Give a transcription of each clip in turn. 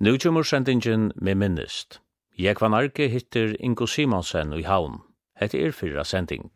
Nu kommer sendingen med minnest. Jeg kvann arke hittir Ingo Simonsen i havn. Hette er fyrra sending.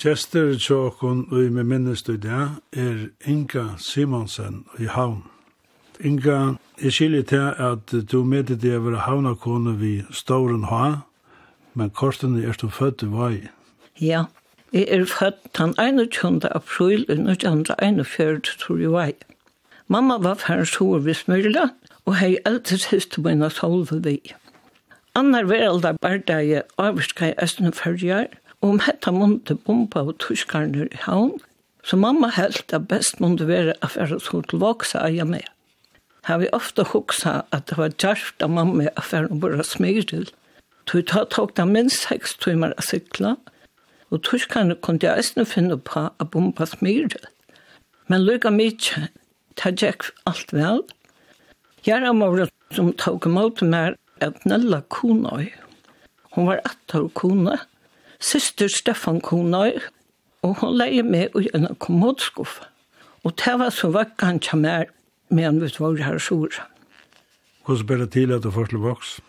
Gjester tjåkon og med minnest i dag er Inga Simonsen i havn. Inga, jeg skiljer til at du medde deg over være havnakone vi Storen ha, men korten er du født i vei. Ja, jeg er født den 21. april i 1941, tror jeg vei. Mamma var færre sår ved Smyrla, og hei eldre siste mine solve vi. Annar veraldar bardage avskar i Østenførjar, og om hetta måtte bomba og tuskarner i havn, så mamma helt at best måtte være at affæra skol til voksa eia med. Her vi ofte hoksa at det var djerft av mamma affæra og bara smyril. Så ta tok det minst seks timer a sykla, og tuskarne kunne jeg eisne finne på at bomba smyril. Men lykka mykje, det gikk alt vel. Gjerra mora som tok imot meg at Nella Kunøy. Hun var etter kona, syster Stefan Konar, og hun leie med i en kommodskuff. Og det var så vekk han kom her, en vi var her sår. Hvordan ble det til at du først voks?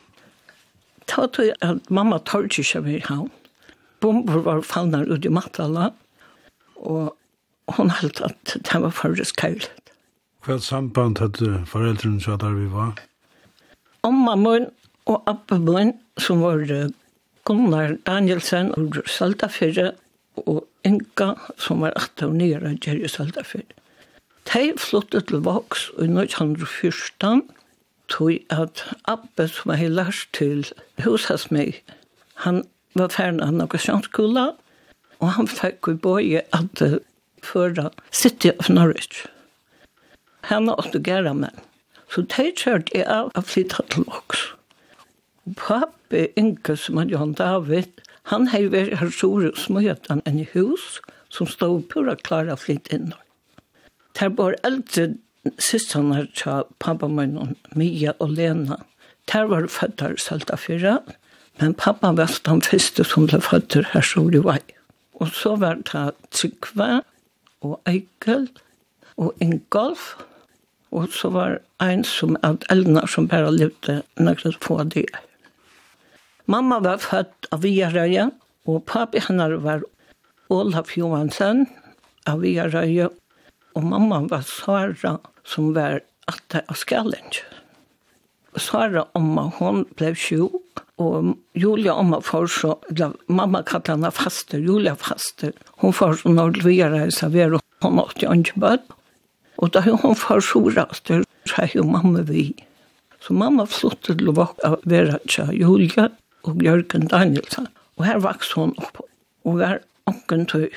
Det var til at mamma tar ikke seg ved havn. Bomber var fallner ut i matala, og hun held at det var først kjølet. Hva samband hadde foreldrene så der vi var? Omma min og Abbe min, som var Gunnar Danielsen og Saldafyrre og Inga som var 8 og 9 av Gjerri Saldafyrre. De flyttet til Vox i 1914 tog at Abbe som jeg lært til hos meg, han var ferdig av Nagasjonsskola, og han fikk i bøye at føra City of Norwich. Han var åtte gæra med. Så de kjørte jeg av å flytte til Vox. Pappi Inge, som er Johan David, han har vært her store smøtan enn i hus, som stod pura klara flytt inn. Der var eldre sisterne til pappa min, Mia og Lena. Der var føtter salta fyra, men pappa var den første som ble føtter her store vei. Og så var det Tykve og Eikel og Ingolf, og så var ein som er eldre som bare levde noen få det. Mamma var født av Viarøya, og papi hennar var Olaf Johansen av Viarøya, og mamma var Sara, som var atte av Skallenge. Sara omma, hon blev sjuk, og Julia omma får så, mamma kallte henne faster, Julia faster. Hon får så nordvigare i Savero, hon åtte jo ikke bød. Og da hon får soraster, så er jo mamma vi. Så mamma flyttet til å være til Julia, og Jørgen Danielsen. Og her vaks hun opp, og var onken tøy,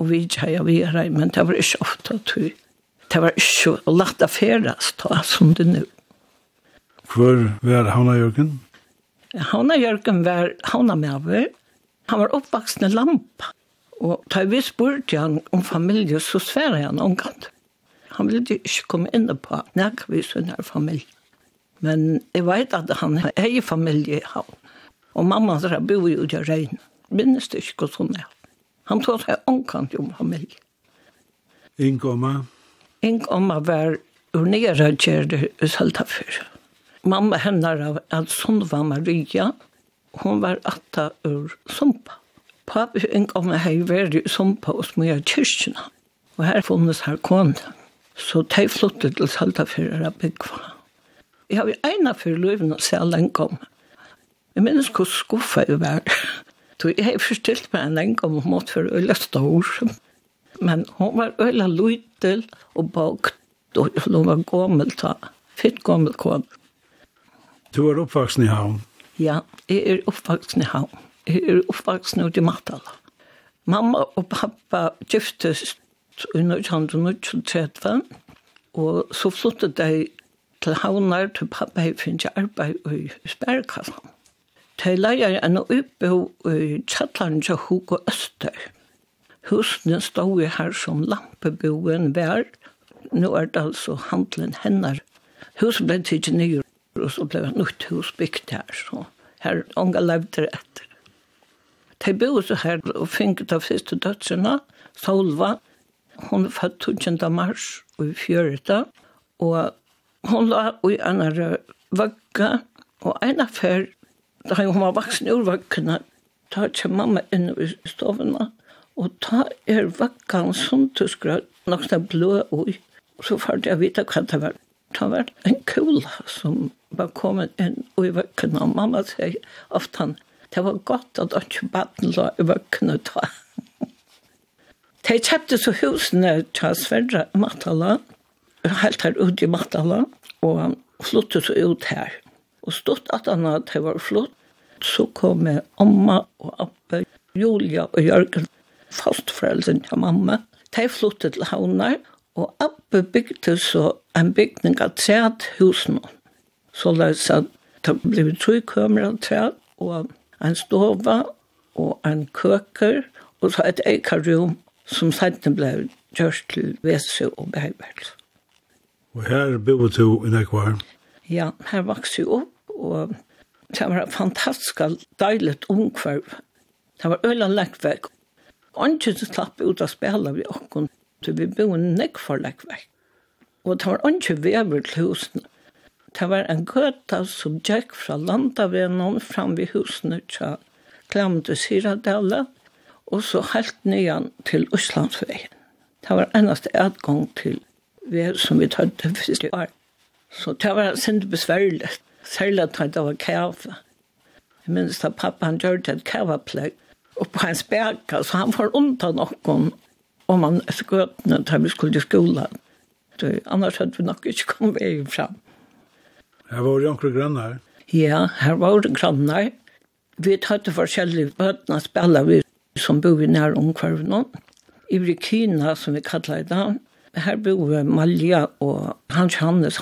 og vi tjeja vi her, men det var ikke ofte tøy. Det var ikke å lata feras ta som det nu. Hvor var Hanna Jørgen? Hanna Jørgen var Hanna Mjøver. Han var oppvaksne lampa. Og da vi spurte han om familie, så sverre han omgant. Han ville ikke komme inn på nærkvis under familie. Men jeg vet at han er i familie i havn. Og mamma så bo ju där rein. Minns du inte hur sånn er. Han tog seg omkant om familj. Inkomma? Inkomma var ur nere kjerde i för. Mamma hennar av var Maria. Hon var atta ur Sumpa. Pappi inkomma hei vært i Sumpa og smyra kyrkina. Og her funnes her kone. Så de flyttet til Saltafyrra byggva. Jeg har jo ena for løyven å se alle en kommer. Jeg minnes hvor skuffet jeg var. Så jeg har forstilt meg en gang om hun måtte være øyla stor. Men hun var øyla lydel og bakt, og hun var gammel da. Fitt gammel kål. Du er oppvaksen i havn? Ja, jeg er oppvaksen i havn. Jeg er oppvaksen ut i Matala. Mamma og pappa giftes i 1930, og så flyttet de til havnar til pappa i finnes arbeid i Sperrekassen. De leier en oppbå i kjallaren til Hugo Øster. Husene stod her som lampeboen vær. Nå er det altså handelen hennar. Huset ble tidlig nye, og så ble det nytt hus bygd her. Så her unga levde etter. De bodde så her og finket av siste dødsene, Solva. Hun er født 12. mars og i fjøreta, og hun la i en vagga, og en affær Da hun var vaksen ur vakkene, da kom mamma inn i stovene, og da er vakkene som tyskrød, nok det blå ui. Så fart jeg vite hva det var. Det var en kula som var kommet inn i vakkene, og mamma sier ofte han, det var godt at ikke baden la i vakkene ta. De kjøpte så husene til Sverre Matala, helt her ute i Matala, og han flyttet så ut her. Og stått at han at det var flott, så kom jeg mamma og Abbe, Julia og Jørgen, fastforeldren til mamma. De flyttet til Havnar, og Abbe bygde så en bygning av træt husen. Så løs at det ble tre kømer av træt, og en stova, og en køker, og så et eikarum som senten ble gjørst til Vese og Bergberg. Og her bodde du i Nekvar? Ja, her vokste jeg opp og det var fantastisk deilig omkvarv. Det var øyla lekkverk. Anki slapp ut av spela vi okkon, så vi bo nekk for lekkverk. Og det var ikke vever til husene. Det var en gøta som gikk fra landavenon fram vid husene til Klamte Siradelle, og så helt nyan til Østlandsveien. Det var eneste utgang til vi som vi tøtte første år. Så det var sent besværligt. Særlig at det var kæve. Jeg minns at pappa han gjør det et kæveplegg oppe på hans bæka, så han får ondt av noen om han skøtene til vi skulle til skolen. Så, annars hadde vi nok ikke kommet vei fram. Her var det noen grannar? Ja, her var det grannar. Vi tatt forskjellige bøtene spiller vi som bor i nær omkvarven. I Rikina, som vi kallar i dag, her bor Malja og Hans Hannes.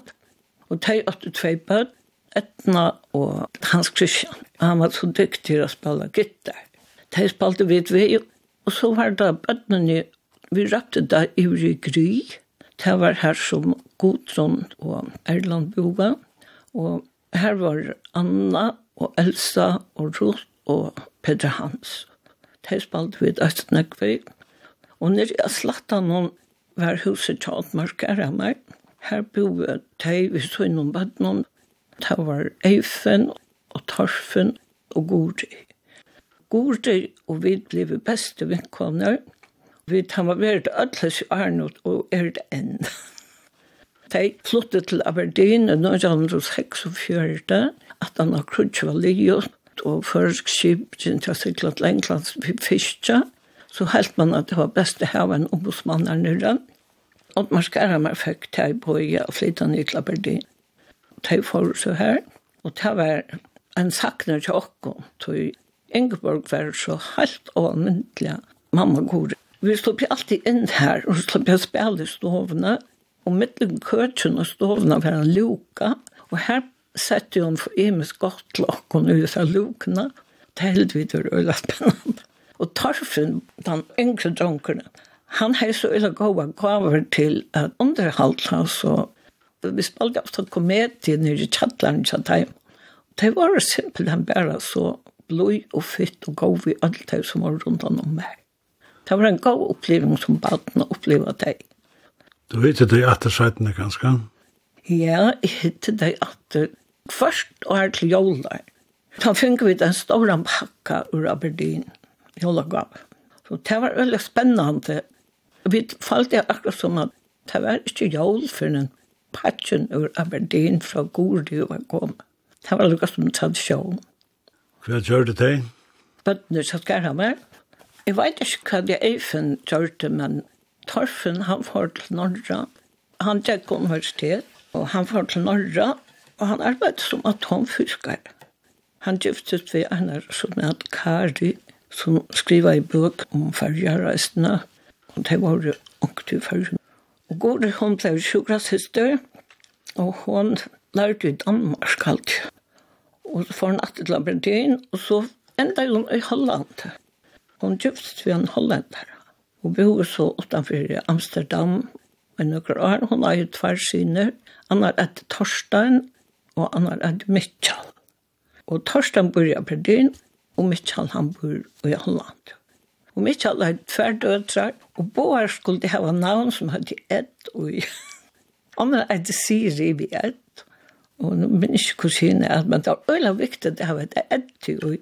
Og de åtte tvei bøt, Etna og Hans Christian. Han var så dyktig å spille gitter. De spalte vidt vi, og så var det bøttene, vi rappte det i Gry. Det var her som Godron og Erland Boga. Og her var Anna og Elsa og Ruth og Petra Hans. De spalte vidt Østnekvei. Og når jeg slatt av noen var huset tjatmarkere av meg. Her bor jeg til vi så innom bøttene, Det var Eifen og Torfen og Gordi. Gordi og vi ble beste vinkomner. Vi tar var vært alles i Arnold og er det enn. De flyttet til Aberdeen i 1946, at han har krutsk var livet, og først skip til å sykle til England vi fiskja, så helt man at det var best å ha en ombudsmann her nere. Og man skal ha meg fikk til å bo i og flytte ned til Aberdeen de får så her. Og det var en sakner til åkken, til Ingeborg var så helt avmyndelig. Mamma går. Vi slapp alltid inn her, og slapp jeg spille i stovene. Og mittlen køtjen og stovene var en luka. Og her sette hun for imes godt til åkken ut av lukene. Det heldt vi til øyla spennende. Og Torfinn, den yngre drunkerne, han har så øyla gode gaver til at underholdt hans vi spalte ofta komedier nere i kjattelen i Tjattheim. Det var simpelthen bare så blod og fytt og gav i alt det som var rundt om meg. Det var en god oppleving som baden opplevde det. Du hittet deg etter seitene ganske? Ja, jeg hittet deg etter først og her til jolder. Da fikk vi den store pakka ur Aberdeen, joldergave. Så det var veldig spennende. Vi falt det akkurat som at det var ikke jol for en patchen ur Aberdeen fra Gordi var kom. Det var lukka som tatt sjån. Hva gjør det deg? Bøttene satt gæra meg. Jeg vet ikke hva det Eifen gjør det, men Torfen han får til Norra. Han gikk universitet, og han får til Norra, og han arbeidde som atomfiskar. Han giftet ved en som het Kari, som skriver i bøk om fargereisene, og det var jo ångte i fargen Gode, hun ble sjukrasøster, og hun lærte i Danmark alt. Og så får hun alltid til Aberdeen, og så enda hun i Holland. Hun kjøpte ved en hollender. Hun bor så utenfor Amsterdam, men noen år. Hun har jo tvær syner. Han har et Torstein, og han har et Mitchell. Og Torstein bor i Aberdeen, og Mitchell han bor i Holland. Og mitt alle hadde tvær dødrar, og Boar skulle hava navn som hadde ett og i. Anna hadde Siri vi ett, og nå minns ikke kusine at man tar øyla viktig at hava et ett og i.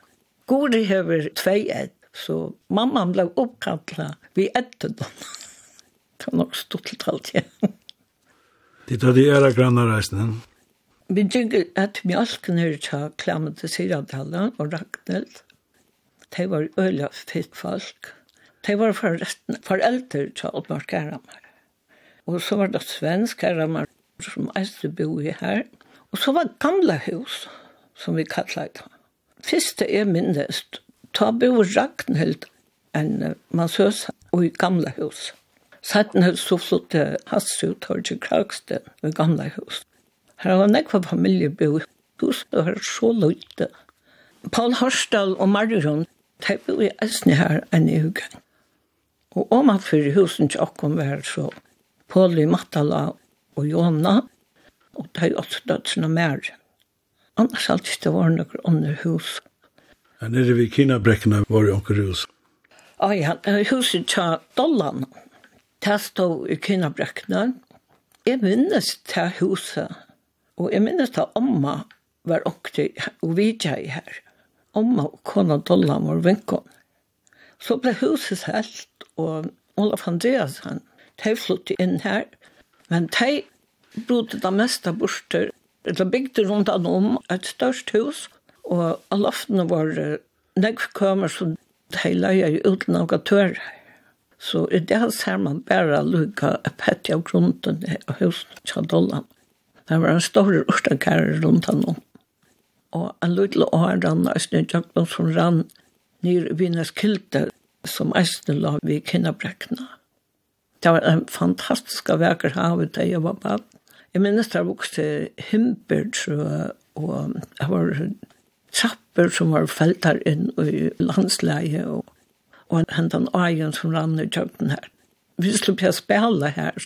Gori hever tvei ett, så mamma ble oppkantla vi ett og dem. Det var nok stort til alt igjen. De tar de æra grannar reisene. Vi tykker at mjölken er tja klammet til Siradalen og Ragnhild, de var øyla fitt folk. De var forresten foreldre til Oddmar Karamar. Og så var det svensk Karamar som eiste bo i her. Og så var det gamle hus, som vi kallet det. Fyrste er minnest, ta bo Ragnhild en massøs og i gamle hus. Sættene så flotte Hassut har til Kragsten i gamle hus. Her var nekva familie bo i hus, og her så løyte. Paul Horsdal og Marion Det var jo æsne her enn i uke. Og om at for husen til åkken var så Polly Matala og Jona, og det er jo også dødsene mer. Annars alt ikke det var noen under hus. Ja, nede ved Kinabrekkene var jo åkker hus. Ah, ja, huset til Dollan. Det stod i Kinabrekkene. Jeg minnes til huset, og jeg minnes til omma var åkker og vidtjeg her omma og kona Dollam var vinkon. Så ble huset helt, og Olaf Andreas, han, de flyttet inn her, men de brodde det meste borster, eller bygde rundt han om et størst hus, og alle loftene var nekv kommer, så de leie uten av gatører. Så i det ser man bare lukka et pett av grunden av huset til Dollam. Det var en stor urtakar rundt han om og en lydel år rann og snødjøkken som rann nyr i bynes som eisne la vi kinnabrekna. Det var en fantastisk vekker havet da jeg var bad. Jeg minnes det vokste himper, tror jeg, og det var trapper som var feltar inn i landsleie, og, og hentan egen som rann i kjøkken her. Vi skulle jeg spela her.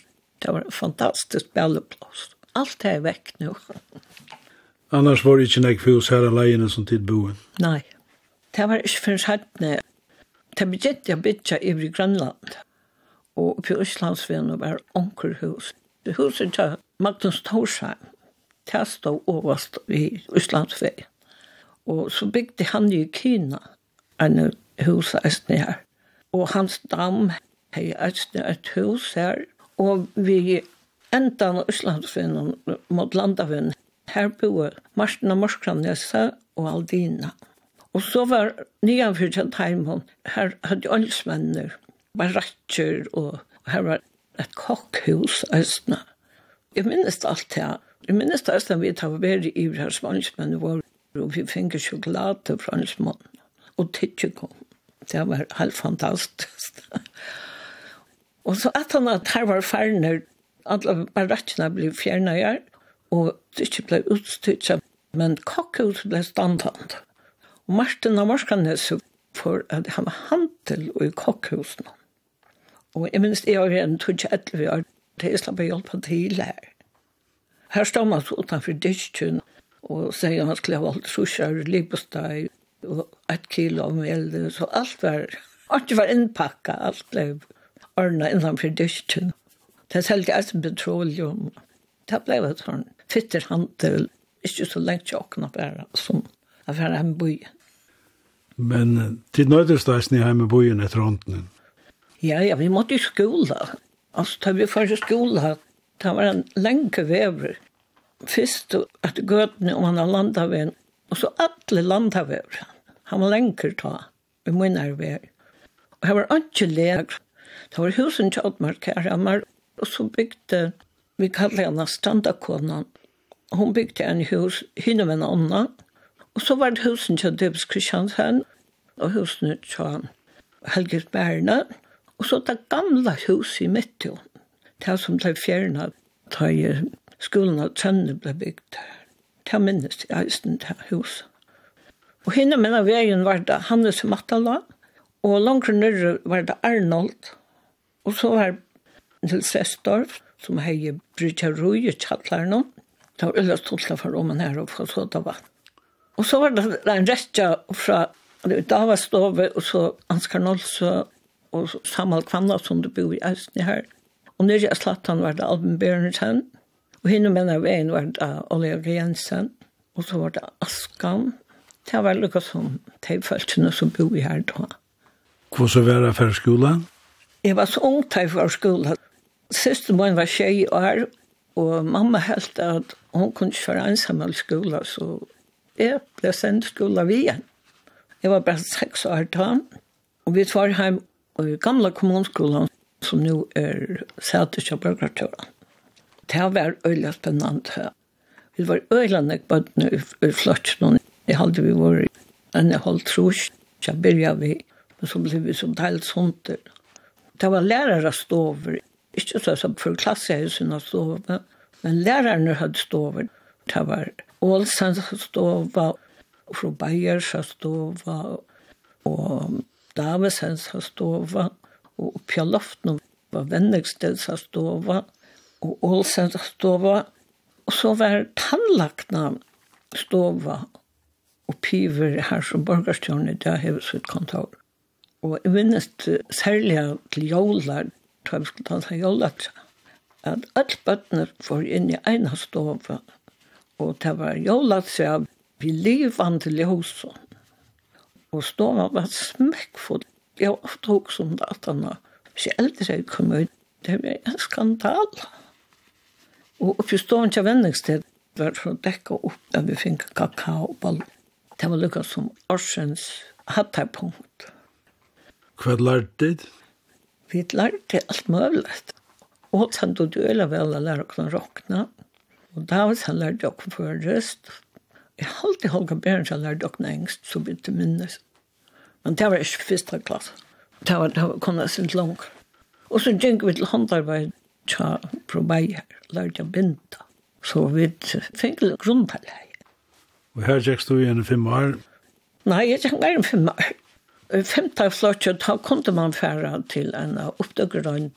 Det var en fantastisk speleplass. Alt er vekk nå. Annars var det ikke nek hus her alene som tid boen. Nei, det var ikke for sættene. Det begynte jeg bytja i Grønland, og på Østlandsvenn var onkerhus. Huset til Magnus Torsheim, det stod overast i Østlandsvei. Og så bygde han i Kina en hus her. Og hans dam hei et hus her, og vi enda av Østlandsvinnen mot landavinnen her bor Marsten og Morskranese og Aldina. Og så var nyan fyrir Heimon, her hadde åldsmenner, barakker, og her var et kokkhus æstna. Jeg minnes alt det. Jeg minnes det æstna vi tar vært i her som svansmenn var, og vi finner sjokolade fra svansmenn, og tidsjekom. Det var helt fantastisk. og så at han at her var ferner, alle barakkene ble fjernet her, og det ikke ble utstyrt, men kakkhus ble standhand. Og Martin av Marskanes for at han var handel i kakkhusene. Og jeg minns jeg var en tog ikke etter vi har til jeg slapp å hjelpe til her. Her stod man så utenfor dyrstkjøn, og sier han skulle ha valgt susjer, libosteg, og et kilo av mel, så alt var, alt var innpakka, alt ble ordnet innenfor dyrstkjøn. Det er selv jeg som petroleum. Det ble et sånn fitter han til ikke så lengt tjokkene bare som å være hjemme i byen. Men til nøydestasen i hjemme i byen etter hånden? Ja, ja, vi måtte i skola. Altså, da vi først i skola, det var en lenge vever. Først at gøtene om han har landet ved, og så alle landet ved. Han var lenker ta, vi må inn her ved. Og her var ikke leger. Det var husen til Oddmark her, og så bygde Vi kallade henne Strandakonan. Hon byggde en hus hinner med en annan. Och så var det husen till Debs Kristiansen och husen till Helgis Bärna. Och så det gamla huset i mitten. Det som blev fjärna. Det skolan av Tönne blev byggt her. Det minnes jeg eisen til huset. Og hinne minna veien var det Hannes Matala, og langt nyrre var det Arnold, og så var det til Sestorf, som hei brydja rui i tjallaren. Det var øyla stolt for roman her og fra såda vatt. Og så var det en restja fra Dava Stove og så Ansgar Nolse og Samal Kvanna som du bor i Eisne her. Og nere i Slattan var det Alben Bjørnsen. Og hinne menn veien var det Oliver Jensen. Og så var det Askan. Det var lukka som teifeltene som bor i her da. så var det for skolen? Jeg var så ung til for skolen. Siste min var tjej år, og mamma helt at hun kunne ikke være ensam i skolen, så jeg ble sendt skolen vi igjen. Jeg var bare seks år da, og vi var hjemme i gamle kommunskolen, som nå er sætet av borgertøren. Det var øyelig spennende. Vi var øyelig nok bøttene i fløtjen, jeg hadde vi vært enn jeg holdt trus, så begynte vi, men så ble vi som teilt sånt. Det var lærere stå over Ikke så som for klassehusen og stove, men lærerne hadde stove. Det var Ålsens stove, fru Bayers stove, og Davesens stove, og Pjaloften var Vennegsteds stove, og Ålsens stove. Og så var tannlagtene stove, og piver her som borgarstjørnet, det har hevet sitt kontor. Og jeg minnes særlig til jålar, da vi skulle ta seg jólapsa, at alle bøttene får inn i ene stofa, og det var jólapsa av vi til ljósson. Og stofa var smekkfull. Jeg var ofte hos om det at han hvis jeg eldre jeg kom ut, det var en skandal. Og oppi stofa til vendingssted, var for å dekke opp da vi fikk kakao og ball. Det var lukka som årsens hattarpunkt. Hva lærte du? Vi lærte alt mulig. Og han tog det øyla vel å lære å råkne. Og da var han lærte å kunne røst. Jeg har alltid holdt bedre enn han lærte å kunne engst, så begynte jeg minnes. Men det var ikke første klasse. Det var, det var kunne sin lang. Og så gikk vi til håndarbeid, til å prøve her, lærte å binde. Så vi fikk litt grunn til det. Og her gikk du igjen i fem år? Nei, jeg gikk mer enn fem år femte flotje, da kunne man fære til en oppdaggrønn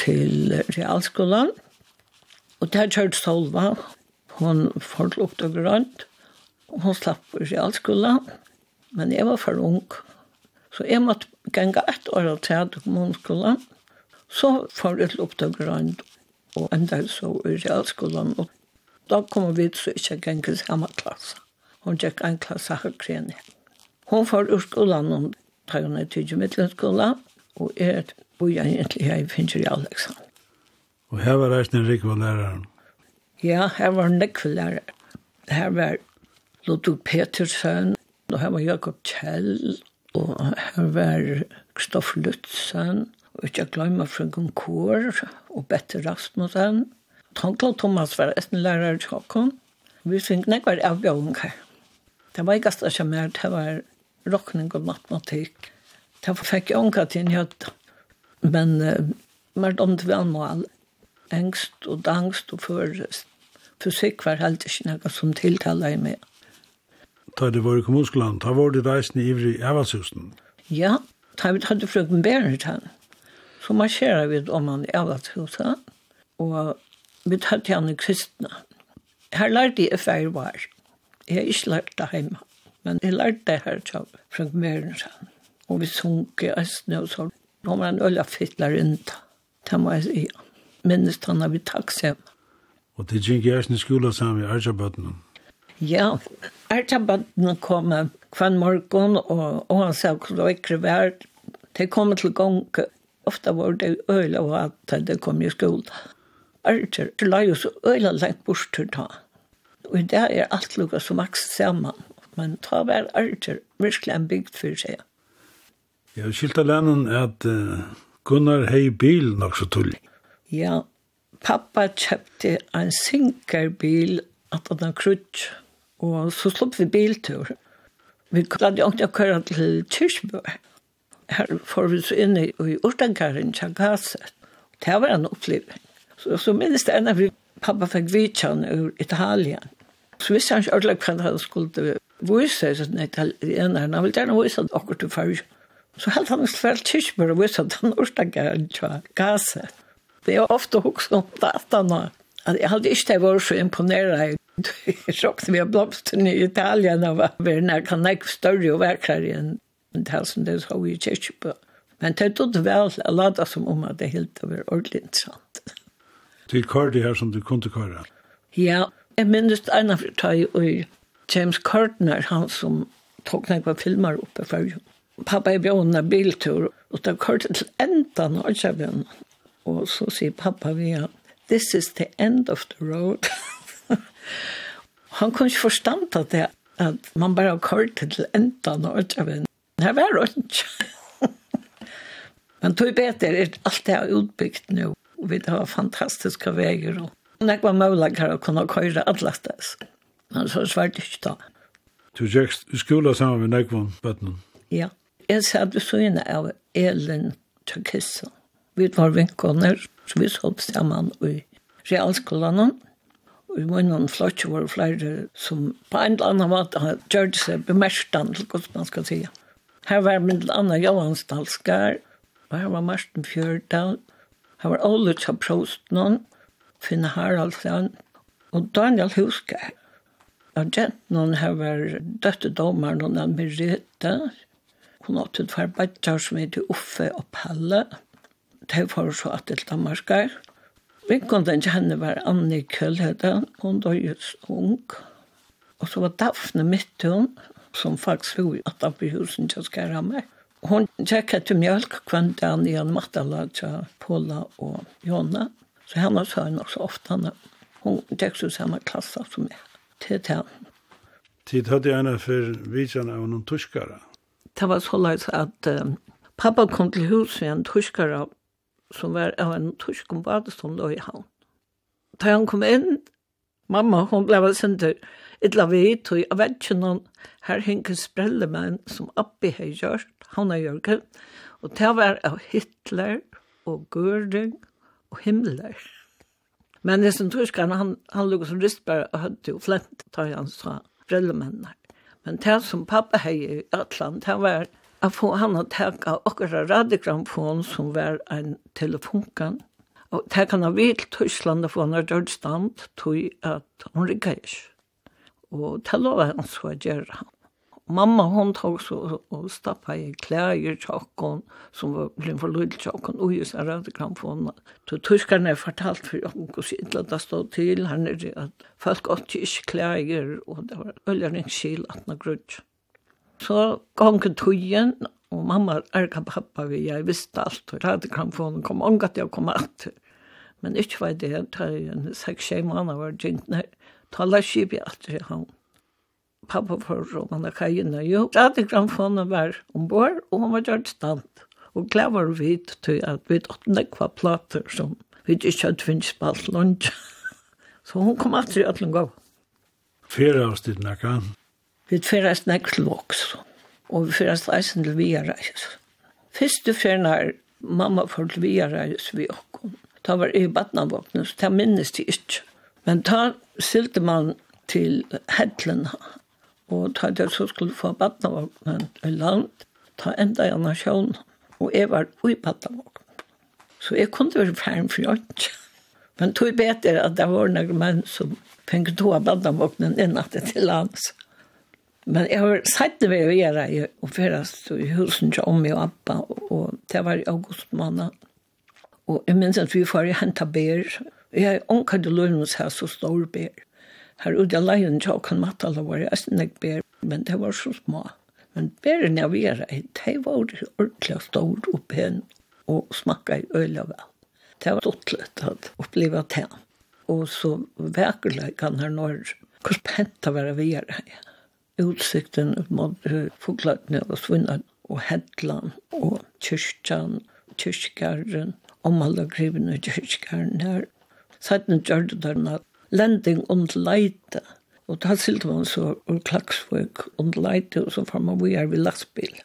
til realskolen. Og der kjørte Solva. Hun får til oppdaggrønn. Hun slapp på realskolen. Men jeg var for ung. Så jeg måtte ganga ett år til til kommunskolan. Så får jeg til oppdaggrønn. Og enda så i realskolen. Og da kommer vi til å ikke ganga samme klasse. Hun gikk en klasse her krene. Hun får ur skolan Pagana Tidje Midtlandskola, og er jeg egentlig her i Fincher i Alexander. Og her var reisende Rikva læreren? Ja, her var en Nekva lærer. Her var Ludvig Petersen, og her var Jakob Kjell, og her var Kristoffer Lutzen, og ikke glemmer Frøngen Kår, og Bette Rasmussen. Tankla Thomas var en lærer i Tjåkon. Vi fikk nekva avbjøring her. Det var ikke større det var, det var rockning og matematikk. Det fikk jeg unga til en hjøtta. Men uh, mer om det var mål. Engst og dangst og førest. Fysikk var helt ikke noe som tiltaler jeg med. Da det var i kommunskolen, da var det reisen i Ivri Evalshusen? Ja, da vi hadde frøken Berit her. Så marsjerer vi om han i Evalshusen. Og vi tatt han i kristne. Her lærte jeg fær var. Jeg har ikke lært det hjemme. Men jeg lærte det her til Frank Mørensen. Og vi sunk i Østene og så. Nå var en øye fytler rundt. Det må jeg si. Minnes han av i taksem. Og det gikk i Østene skole sammen i Arjabøttene? Ja, Arjabøttene kom hver morgen, og, og han sa hvordan det var ikke vært. De kom til gang. Ofte var det øye og at det kom i skole. Arjabøttene la jo så øye og lengt bort til ta. Og det er alt lukket som vokst sammen men ta vær arter, virkelig en bygd for seg. Jeg har skilt av at uh, Gunnar hei bil nok så tull. Ja, pappa kjøpte en sinkerbil at han har krutt, og så slopp vi biltur. Vi hadde jo ikke akkurat til Tyrsbø. Her får vi så inn i Urtankaren, Tjagaset. Det var en opplevelse. Så, så minnes det ene vi pappa fikk vidtjen ur Italien. Så visste han ikke ordentlig hva han skulle vise seg at italienerne, han ville gjerne vise at akkurat til farge. Så helt han svært tidsmør og vise at han ordstakeren til gasse. Det er ofte også om dataene. At jeg hadde ikke vært så imponeret. Jeg råkte vi av blomsten i Italien og var kan nærkene større og verkere enn det som det så i kyrkjøpet. Men det tog vel å lade som om at det helt var ordentlig interessant. Det er kørte her som du kunne køre? Ja, jeg minnes det ene for å ta i James Kurtner, han som tog några filmer uppe för Pappa är björn en biltur och tar Kurt till ändan av Och så säger pappa via, this is the end of the road. han kunde inte förstå att det att man bara kört till ändan av Kjövön. Det här var runt. Men tog bättre er allt det här utbyggt nu. Och vi har fantastiska vägar. Och när jag var möjlig att kunna köra alla. Men så svart ikke da. Du gikk i skolen sammen med Nekvon, Bøtnen? Ja. Jeg satt så søgne av Elin Tjekissa. Vi var vinkåner, så vi satt sammen i realskolen. Og i munnen flott var det flere som på en eller annen måte har gjort seg bemerstand, eller hva man skal si. Her var min Anna Johansdalskar, og her var Marsten Fjørdal, her var Ole Prosten, Finn Haraldsen, og Daniel Huskar. Og gentnån her var døtte dommer, noen av Merete. Hun har et par badjar som heter Uffe og Palle. De var så at til Danmarkar. Vinkonden til henne var Anne Kjølhede. Hun var just ung. Og så var Daphne Midtun, som faktisk bor i husen til skar av meg. Hun tjekket til mjölk kvendt den i en mattalag til Paula og Jonna. Så henne sa hun også ofte henne. Hun tjekket til samme klasse som jeg til det. Tid hadde jeg henne for vidtjen av noen tuskere. Det var så løs at um, pappa kom til hus med en tuskere som var av en tysk om badestånd og i havn. Da han kom inn, mamma, hun ble sender illa vidt, og jeg vet ikke noen, her henker sprelle som Abbi har gjort, han har gjort, og det var av Hitler og Göring og Himmler. Men det som torskan, han, han lukket som ristbær og hadde jo flent, tar han sa, brellemennene. Men det som pappa hei i Atlant, det var at få han å teka okkara radiogramfon som var en telefonkan. Og teka han av vilt Tyskland og få han av dørstand, tog at hun rikka ikke. Og det lova han så å gjøre han mamma hon tog så och stappa i kläder chockon som var blev för lite chockon och ju så där det kan få då har fortalt för jag och så illa det stod till han är att folk åt tysk kläder och det var öllen skil att några grudge så gången tøyen, og mamma ærka pappa vi, jeg visste alt, og hade kan få henne kom angat jag kom att. Men ikke var det, da jeg en seks-sjei måneder var gynt nær, tala skip jeg at pappa for Romana Kajina. Jo, radiogramfonen var ombord, og hun var gjort stand. Og glad var vidt til at vi tatt nekva plater som vi ikke hadde finnes på alt lunch. Så hun kom alt til å gå. Fyrre av stedet nekka? Vi fyrre av stedet til Voks, og vi fyrre av stedet til Viareis. Første fyrre av mamma for til Viareis vi okkom. Ta var i badnavåknet, så ta minnes de ikke. Men ta silte man til Hedlen og ta det så skulle få badnavåknen i land, ta enda i nasjonen, og jeg var ui badnavåknen. Så jeg kunne være ferdig for ikke. Men tog bedre at det var noen menn som fikk to av badnavåknen innan det til lands. Men jeg har sett det ved å gjøre i operast i husen til Ommi og Abba, og det var i august måned. Og jeg minns at vi får hente bær. Jeg har omkring lønnes her så stor bær. Her ute av leien tja kan matala var jeg nek ber, men det var så små. Men beren jeg vera, det var ordentlig stor oppe hen og smakka i øyla vel. Det var stortlet at oppleva det. Og så vekerleikan her når, hvor pent det var vi er her. Utsikten mot foglatene og svinnan og hedlan og kyrkjan, kyrkjaren, omhalda og kyrkjaren her. Sætten gjør det der at lending und leite. Og da silt man så ur klagsvøk und leite, og så får man vi er ved lastbil.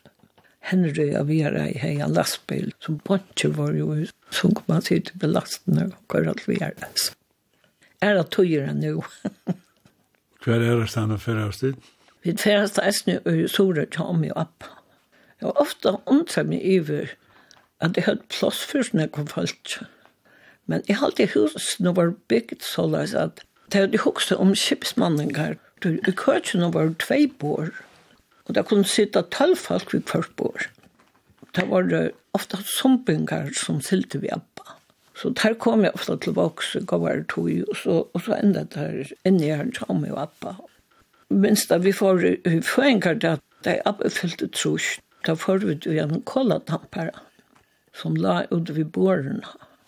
Henry og vi er i hei en lastbil, som ponche var jo, så kom man sitte ved lastene, og hva alt vi er det. Er det tøyere nå? Hva er det stedet for oss dit? Vi er stedet i Sora, Tjami og opp. Jeg var ofte omtatt meg iver at jeg hadde plass for sånne konfaltjer. Men jeg halte i nå var bygget så løs at det hadde hukse om skipsmanninger. I køkene var tvei bor, og det kunne sitte tølv folk ved hvert bor. Det var det ofte zombinger som silte vi appa. Så der kom jeg ofte tilbake, så gav jeg tog, og så, og så enda der inni her sammen med appa. Minst da vi får i føringer det, da appa fylte trus, da får vi en kolatamper som la ut vid borene.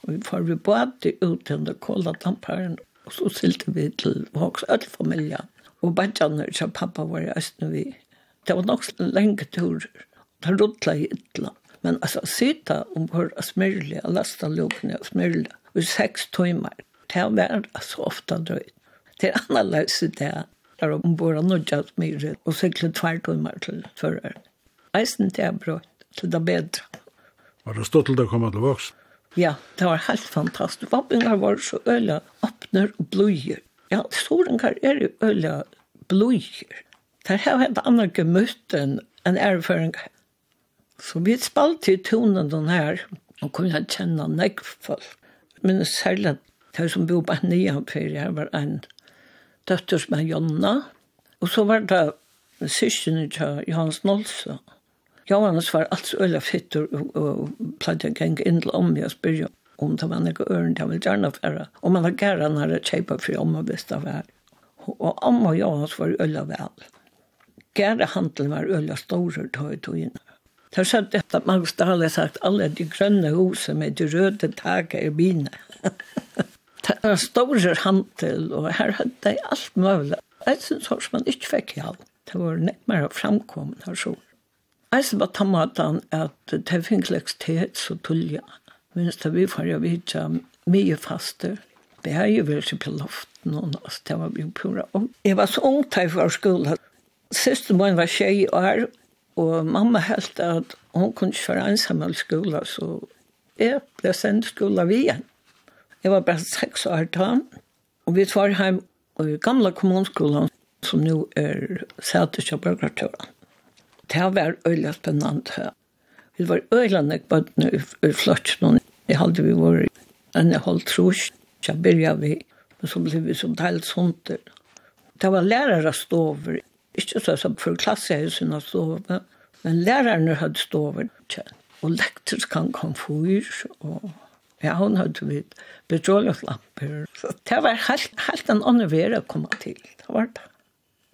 Og vi får vi både ut til den kola tamparen, og så silte vi til Vågs Ølfamilja. Og badjane som pappa var i Østen vi. Det var nok lenge turer. Det rutla i ytla. Men altså, sita ombord av Smyrli, av lastanlokene og Smyrli, og seks timer. Det var altså ofta drøyt. Det er annerledes i det. Der ombord av Nudja Smyrli, og sykle tvær timer til fører. Eisen det er bra, til det er bedre. Var det stått til det å komme til voksen? Ja, det var helt fantastisk. Vabbingar var så øyla åpner og bløyer. Ja, storengar er jo øyla bløyer. Det har hendt annar gemøtt enn en erfaringar. Så vi spalte i tonen den her, og kunne kjenne nekk. Men særlig, det som bor bare nye for her var en døtter som er Jonna, og så var det syskene til Johans Nålsson. Johannes var alt så øyla fyttur og, og pleide jeg geng inn til om jeg spyrja om det var nekka øren til han vil gjerne færa. Og man var gæra han hadde kjeipa fri om og vist av her Og om og Johannes var øyla vel. Gæra handel var øyla store tøy tøyina. Det har sagt dette, Magnus Dahl har sagt, alle de grønne huset med de røde taket i bina. det var store handel, og her hadde de alt mulig. Jeg synes også man ikke fikk hjelp. Det var nekmere her så. Eisen var tammatan at det finnes lekstihet så tullja. Minst da vi får jo vidtja mye faste. Vi er jo vel ikke på loften og nås, det var jo pura. Jeg var så ung til jeg var skola. Siste mån var tjej år, og mamma helt at hun kunne ikke være ensam av skola, så jeg ble sendt skola vi igjen. Jeg var bare seks år da, og vi var hjemme i gamla kommunskolan, som nå er sætet til Børgertøren det var øyla spennende. Vi var øyla nek bøttene ur flotsen, jeg halde vi var enn jeg holdt trus, så byrja vi, men så ble vi som talt sånter. Det var lærere stover, ikke så som for klassehusen av stover, men lærerne hadde stover, og lektisk kan kom fyr, og ja, hun hadde vi petroleumslamper. Det var helt, helt en annen vera å komme til, det var det.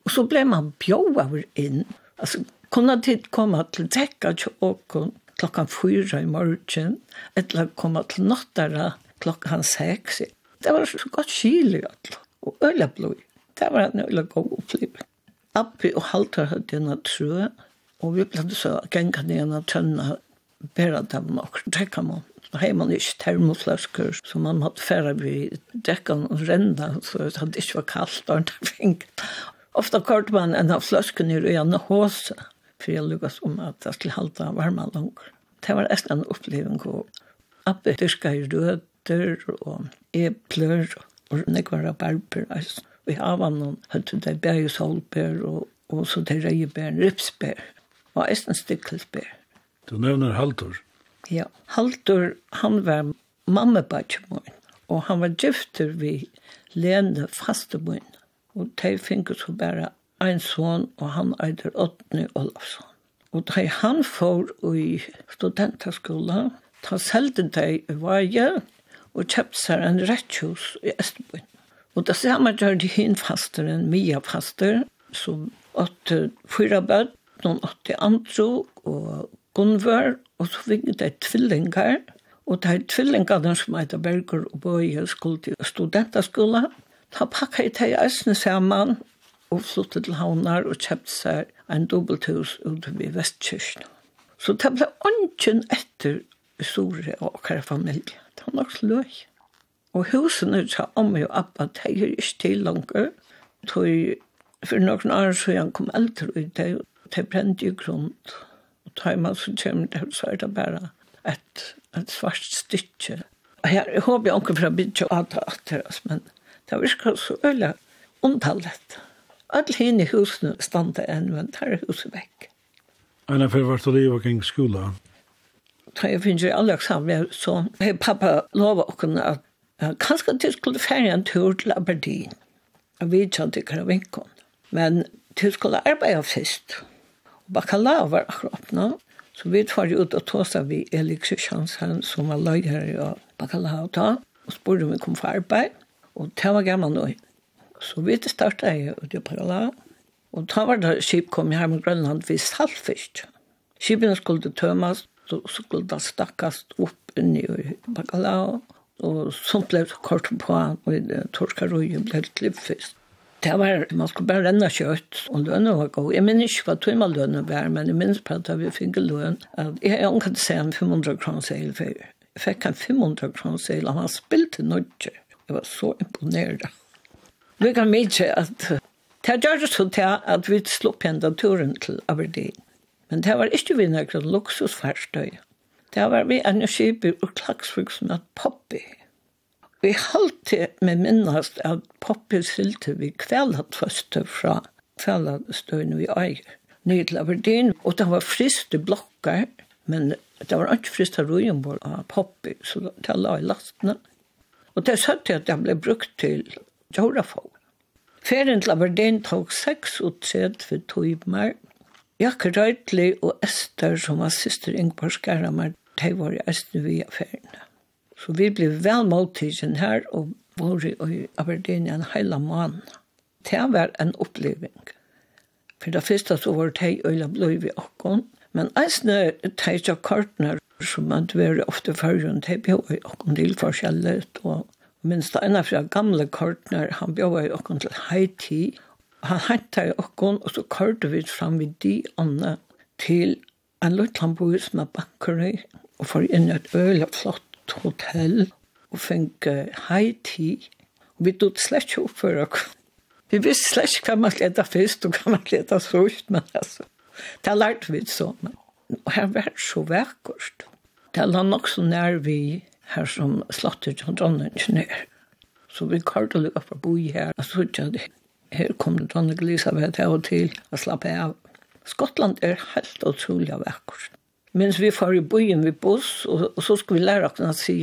Og så ble man bjøver inn, altså kunne tid komme til dekka til åkken klockan fyra i morgen, eller komme til nattara klockan seks. Det var så godt kylig og øyla blod. Det var en øyla god upplevelse. Appi og Halter hadde en trø, og vi ble så genga ned en tønna, bera dem nok, drekka man. Och hei man ikke termoflasker, så man måtte færa vi däckan og rända så det hadde ikke var kallt og det Ofta kort man en av flaskan i röna håsa for jeg lukket om at jeg skulle halta varma langer. Det var nesten en oppleving hvor Abbe dyrka i røder og epler og nekvar altså Vi hava noen høyde det bæg og solbær og, og så det reiebær, ripsbær og eisen stikkelsbær. Du nevner Haldur. Ja, Haldur, han var mammabatjemoen og han var gifter vi Lene Fastemoen. Og de finnes jo bare ein son, og han eitir Otni Olafsson. Og da han får i studentaskola, ta selden deg i vaje, og kjøpte seg en rettjus i Østbyen. Og det samme gjør de hinfasteren, Mia faster, som åtte fyra bød, noen åtte andro og Gunvar, og så fikk de tvillingar, og de tvillingene som heter Berger og Bøye skulle til studentaskola, da pakket de eisene sammen, og flyttet til havnar og kjøpt seg en dobbelthus ute ved Vestkirsten. Så det ble ånden etter store og akkurat familie. Det var nok løy. Og husene sa om og appa, det er ikke til langer. Tøy, for noen år så han kom eldre ut det, det brente i grunn. Og tøy man så kommer det, så er det bare et, et svart stykke. Og her, Jeg håper jeg ikke for fra bygget at det oss, men det virker så øyelig omtallet. Alle henne husene stande enn, men tar huset vekk. Anna, for vart du livet kring skola? Da jeg finner i alle eksamen, så har pappa lovet åkken at kanskje du skulle fære en tur til Aberdeen. Jeg vet ikke at det kan vinke Men du skulle arbeide først. Og bakalau var akkurat nå. Så vi tar ut og tåsa vi Elik Kristiansen, som var løyere her i bakalau da, og spurte om vi kom for arbeid. Og det var gammel nå. Så vi startade jeg ute på Parala. Och da var det skip kom her med Grönland vid saltfisk. Skipene skulle tömmas så skulle det stackas upp inni i Parala. Och sånt ble kort på och torskaröjen ble klippfisk. Det var, man skulle bare renne kjøtt, og lønne var god. Jeg minns ikke hva tog man lønne var, men jeg minns på at vi fikk lønn. Jeg har ikke sett en 500 kroner seil for Jeg fikk en 500 kroner seil, og han spilte nødger. Jeg var så imponeret lykka mykje at det gjør det så til at vi slopp henda turen til Aberdeen. Men det var ikke vi nøkker luksusfærstøy. Det var vi en kjøper og klagsvig som at Poppy. Vi halte med minnast at Poppy sylte vi kvelatføste fra kvelatstøyne vi eier. Nye til Aberdeen, og det var friste blokkar, men det var ikke friste røyenbord av Poppy, så det la i lastene. Og det søtte jeg at det ble brukt til Jorafog. Ferien til Aberdeen tok for timer. Jakke Røytli og Esther, som var syster Ingvar Skaramar, de var i Østene via feriene. Så vi ble vel måltidsen her, og var i Aberdeen en hele måned. Det var en oppleving. For det første så var det øyla blod vi okkon, men eisne teitja kartner som man var ofte førjen, de bjør okkon til forskjellet, og minst en av de gamle kortene, han bjør jo åkken til Haiti. Han hentet jo åkken, og så kortet vi fram vid de andre til en løtlandboi som er bakkeri, og får inn et øl flott hotell, og fikk Haiti. Og vi tog slett ikke opp for åkken. Vi visste slett ikke hva man lette først, og hva man lette sørst, men altså, det lærte vi så. Men. Og her var det så vekkert. Det var nok så nær vi her som slottet som dronningen ned. Så vi kalt og lukket for å bo her. og så ikke det. Her kom dronning Elisabeth av og til og slappe av. Skottland er helt utrolig av ekkert. Mens vi får i byen vid buss, og, og så skulle vi lære oss å si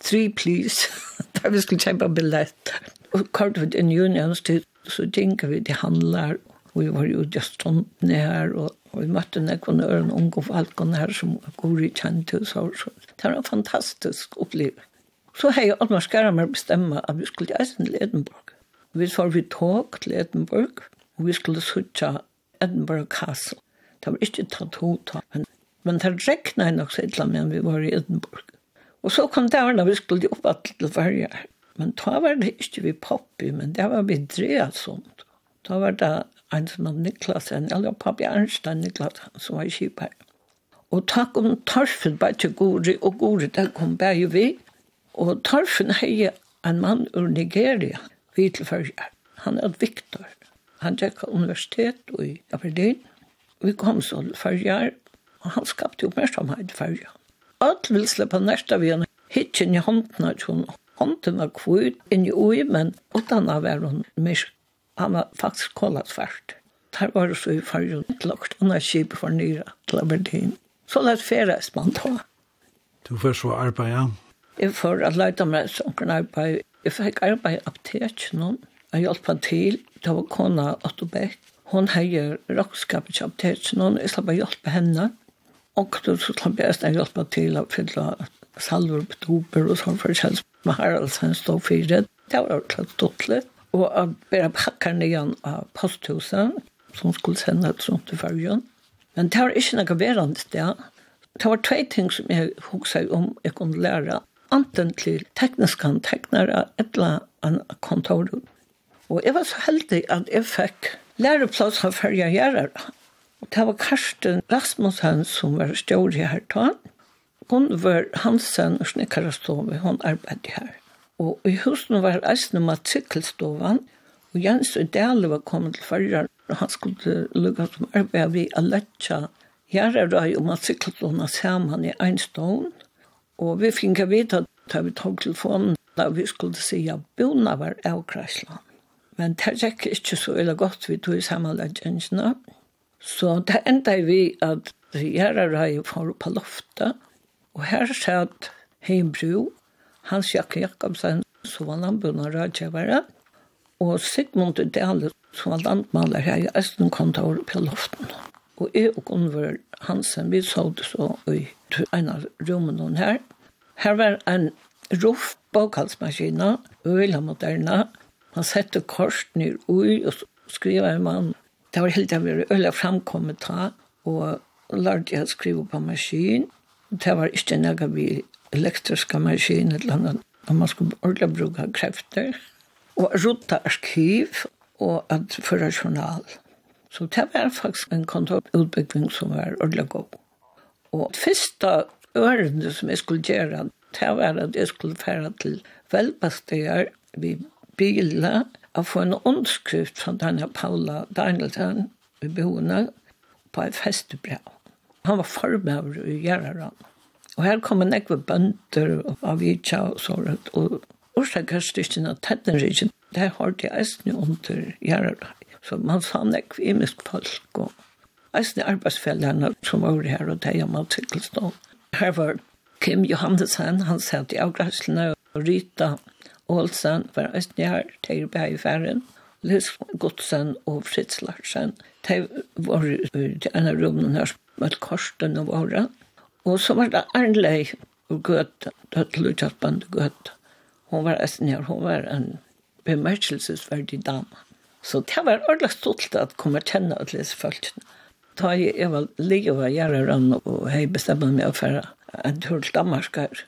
«Three, please», Da vi skulle kjempe billett. Og kalt vi til Unions tid, så tenker vi til handler, vi var jo just ståndene her, og, og vi møtte noen øren unge folk her som går i kjente hos Så. Det var en fantastisk opplevelse. Så har jeg Oddmar meg bestemme at vi skulle reise til Edinburgh. Vi får vi tog til Edinburgh, og vi skulle sitte Edinburgh Castle. Det var ikke tatt hod men, men det rekna nok så et eller vi var i Edinburgh. Og så kom det her når vi skulle opp til Sverige. Men da var det ikke vi poppy, men det var vi drevet sånt. Da var det en som var Niklasen, eller pappi Ernstein Niklas, som var kjipar. Og takk om Tarfen bare til Gori, og Gori der kom bare vi. Og Tarfen heie en mann ur Nigeria, vitelfølger. Han er Viktor. Han gikk universitet i Aberdeen. Vi kom så førjar, og han skapte oppmerksomhet i førjar. Alt vil slippe nærsta vi en hitjen i hånden av henne. Hånden var kvitt, inni ui, men utan av er hun myrk han har faktisk kollat svært. Der var det så i fargen lagt under skip for nyra til Aberdeen. Så lett ferdes man ta. Du får så arbeid, ja? Jeg får at leita meg sånn arbeid. Jeg fikk arbeid i apteken noen. Jeg hjalp han til. Det var kona Otto Beck. Hun heier rockskapet i apteken noen. Jeg slapp å hjelpe henne. Og så slapp jeg å hjelpe til å fylle salver på dober og sånn for kjens. Med her altså en stå fire. Det var klart stått og jeg bare pakker ned igjen av posthuset, som skulle sende et sånt til fargen. Men det var ikke noe verand sted. Det var tvei ting som jeg husker om jeg kunne lære. Anten til teknisk han teknere, et eller annet kontor. Og jeg var så heldig at jeg fikk læreplass av farger gjerrer. Og det var Karsten Rasmussen som var stjål her tatt. Hun var Hansen og snikker og stod hun arbeidde her. Og i husen var eisne matrikkelstovan, og Jens og Dale var kommet til farger, og han skulle lukka som arbeid vi a letja gjerrarøy og matrikkelstovan saman i Einstånd, og vi finka vita da vi tog telefonen, da vi skulle sija bona var avkræsla. Men det gikk ikke så ille godt vi tog i samanleggjengene. Så det enda vi at gjerrarøy for på loftet, og her satt Heimbro, Hans Jakke Jakobsen, som var landbundarrådgjøvere, og Sigmund Dahle, som var landmaler her i Østenkontor på loften. Og jeg og Gunvor Hansen, vi så det så i en av rommene her. Her var en ruff bokhalsmaskina, øyla moderna. Man sette kors ned ui, og skriva en mann. Det var helt av øyla framkommet ta, og lærte jeg å skrive på maskin. Det var ikke noe vi elektriska maskin eller annat. Om man skulle ordentligt bruka krefter. Och rota arkiv och att föra journal. Så det var faktiskt en kontorutbyggning som var ordentligt god. Och det första ørende som jeg skulle gjøre, det var at jeg skulle fære til velbastøyer vi biler og få en underskrift fra denne Paula Danielsen i behovene på et festebrev. Han var formøver i Gjeraran. Og her kom en ekve bønder av Vitsa og sånt, og Orsakastyrkene av Tettenrikken, det har de eisne under Gjerardar. Så man sa fann ekve imisk folk, og eisne arbeidsfellene som var her, og det er man sikkelstånd. Her var Kim Johannesen, han satt i avgræslene, og Rita Olsen var eisne her, til er bare i færen. Liz Godsen og Fritz Larsen, de var i en av rommene her, med korsten og våre. Og så var det Arnlei og Gøte, det Gøtta, Døttelutjattband og Gøte. Hun var æstnær, hun var en bemerkelsesverdig dame. Så det var ordentlig stolt at kommer kjenne at disse folkene. Da jeg var lige og gjøre rann og jeg bestemte meg for en tur til Danmark her.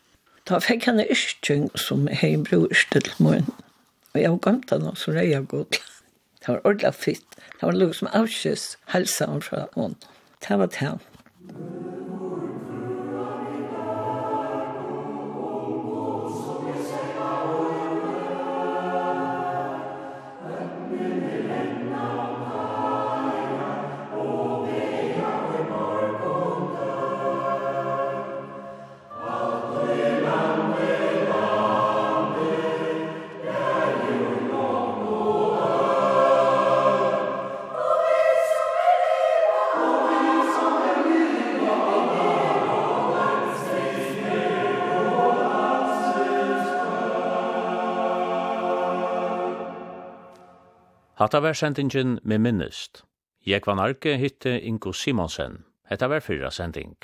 Da fikk han en yrkjøng som jeg bror yrkjø til morgen. Og jeg var gammelt han så rei av godt. Det var ordentlig fitt. Det var noe som avskjøs helsa fra henne. Det var det. Hatta var sendingen med minnest. Jeg var narki hitte Ingo Simonsen. Hetta var fyrra sending.